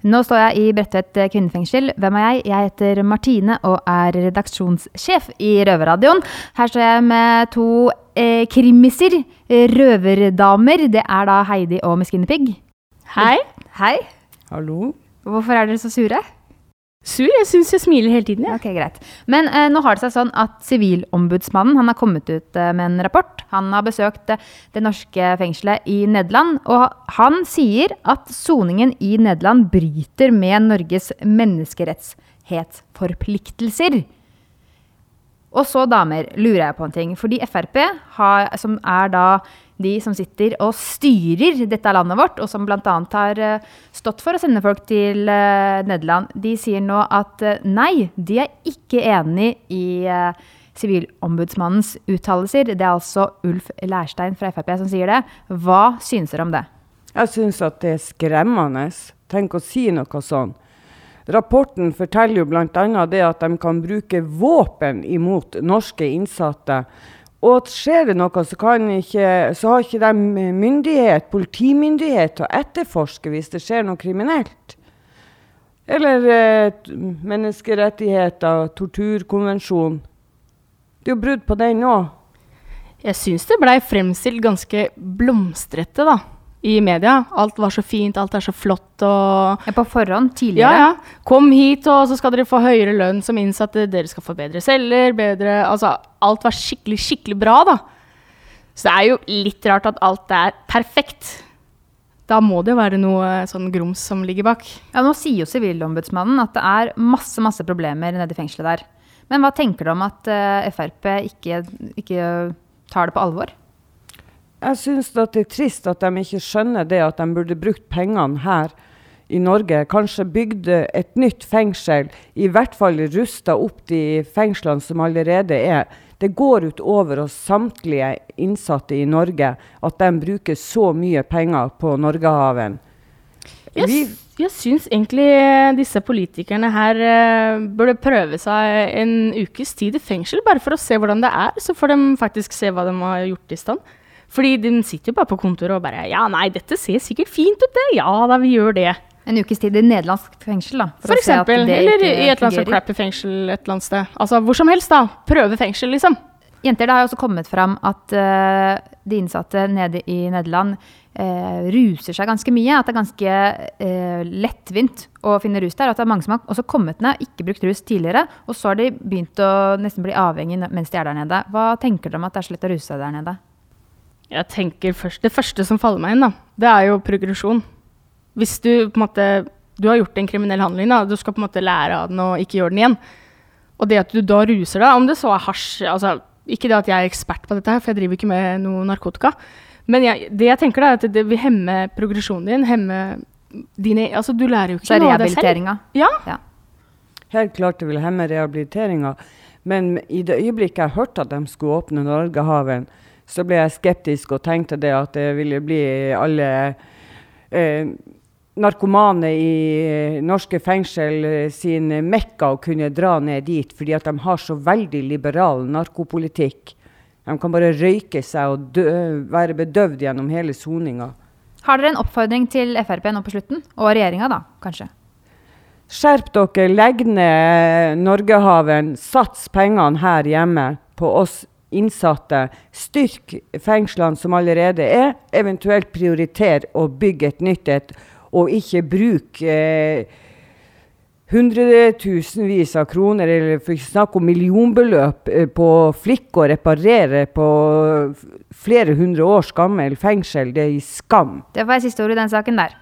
Nå står jeg i Bredtvet kvinnefengsel. Hvem er jeg? Jeg heter Martine og er redaksjonssjef i Røverradioen. Her står jeg med to eh, krimiser. Røverdamer. Det er da Heidi og Miss Guinea Hei. Hei. Hallo? Hvorfor er dere så sure? Sur? Jeg syns jeg smiler hele tiden. Ja. Ok, greit. Men eh, nå har det seg sånn at Sivilombudsmannen han har kommet ut eh, med en rapport. Han har besøkt eh, det norske fengselet i Nederland, og han sier at soningen i Nederland bryter med Norges menneskerettighetsforpliktelser. Og så, damer, lurer jeg på en ting. Fordi Frp, har, som er da de som sitter og styrer dette landet vårt, og som bl.a. har eh, stått for å sende folk til eh, Nederland, de sier nå at eh, nei, de er ikke enig i Sivilombudsmannens uttalelser. Det er altså Ulf Lærstein fra Frp som sier det. Hva synes dere om det? Jeg synes at det er skremmende. Tenk å si noe sånn. Rapporten forteller jo bl.a. det at de kan bruke våpen imot norske innsatte. Og skjer det noe, så, ikke, så, har ikke de myndighet, politimyndighet til å etterforske hvis det skjer noe kriminelt. Eller eh, menneskerettigheter, torturkonvensjon. Det er jo brudd på den òg. Jeg syns det blei fremstilt ganske blomstrete, da i media. Alt var så fint, alt er så flott og På forhånd? Tidligere? Ja, ja. Kom hit, og så skal dere få høyere lønn som innsatte. Dere skal få bedre celler, bedre Altså, alt var skikkelig, skikkelig bra, da. Så det er jo litt rart at alt er perfekt. Da må det jo være noe sånn grums som ligger bak. Ja, Nå sier jo Sivilombudsmannen at det er masse masse problemer nede i fengselet der. Men hva tenker du om at uh, Frp ikke, ikke tar det på alvor? Jeg syns det er trist at de ikke skjønner det at de burde brukt pengene her i Norge. Kanskje bygde et nytt fengsel, i hvert fall rusta opp de fengslene som allerede er. Det går utover oss samtlige innsatte i Norge at de bruker så mye penger på Norgehaven. Jeg, jeg syns egentlig disse politikerne her uh, burde prøve seg en ukes tid i fengsel, bare for å se hvordan det er. Så får de faktisk se hva de har gjort i stand. Fordi de sitter jo bare på kontoret og bare Ja, nei, dette ser sikkert fint ut, det. Ja da, vi gjør det. En ukes tid i nederlandsk fengsel, da. For, for eksempel. Eller i et eller annet crappy fengsel et eller annet sted. Altså hvor som helst, da. Prøve fengsel, liksom. Jenter, det har jo også kommet fram at uh, de innsatte nede i Nederland uh, ruser seg ganske mye. At det er ganske uh, lettvint å finne rus der. At det er mange som har også kommet ned, ikke brukt rus tidligere. Og så har de begynt å nesten bli avhengig mens de er der nede. Hva tenker dere om at det er så lett å ruse seg der nede? Jeg tenker først, Det første som faller meg inn, da, det er jo progresjon. Hvis du på en måte du har gjort en kriminell handling, da, du skal på en måte lære av den og ikke gjøre den igjen. Og det at du da ruser deg, om det så er hasj altså, Ikke det at jeg er ekspert på dette, her, for jeg driver ikke med noe narkotika. Men jeg, det jeg tenker da, er at det vil hemme progresjonen din. hemme dine, altså Du lærer jo ikke noe av deg selv. Ja. ja. Helt klart det vil hemme rehabiliteringa. Men i det øyeblikket jeg hørte at de skulle åpne Norgehaven, så ble jeg skeptisk og tenkte det at det ville bli alle eh, narkomane i eh, norske fengsel eh, sin mekka å kunne dra ned dit, fordi at de har så veldig liberal narkopolitikk. De kan bare røyke seg og dø, være bedøvd gjennom hele soninga. Har dere en oppfordring til Frp nå på slutten? Og regjeringa, da, kanskje? Skjerp dere, legg ned Norgehaven, sats pengene her hjemme på oss innsatte. Styrk fengslene som allerede er, eventuelt prioritere å bygge et nytt et, og ikke bruke eh, hundretusenvis av kroner, eller for ikke snakk om millionbeløp, eh, på flikk å reparere på flere hundre års gammel fengsel. Det er i skam. Det var siste ord i den saken der.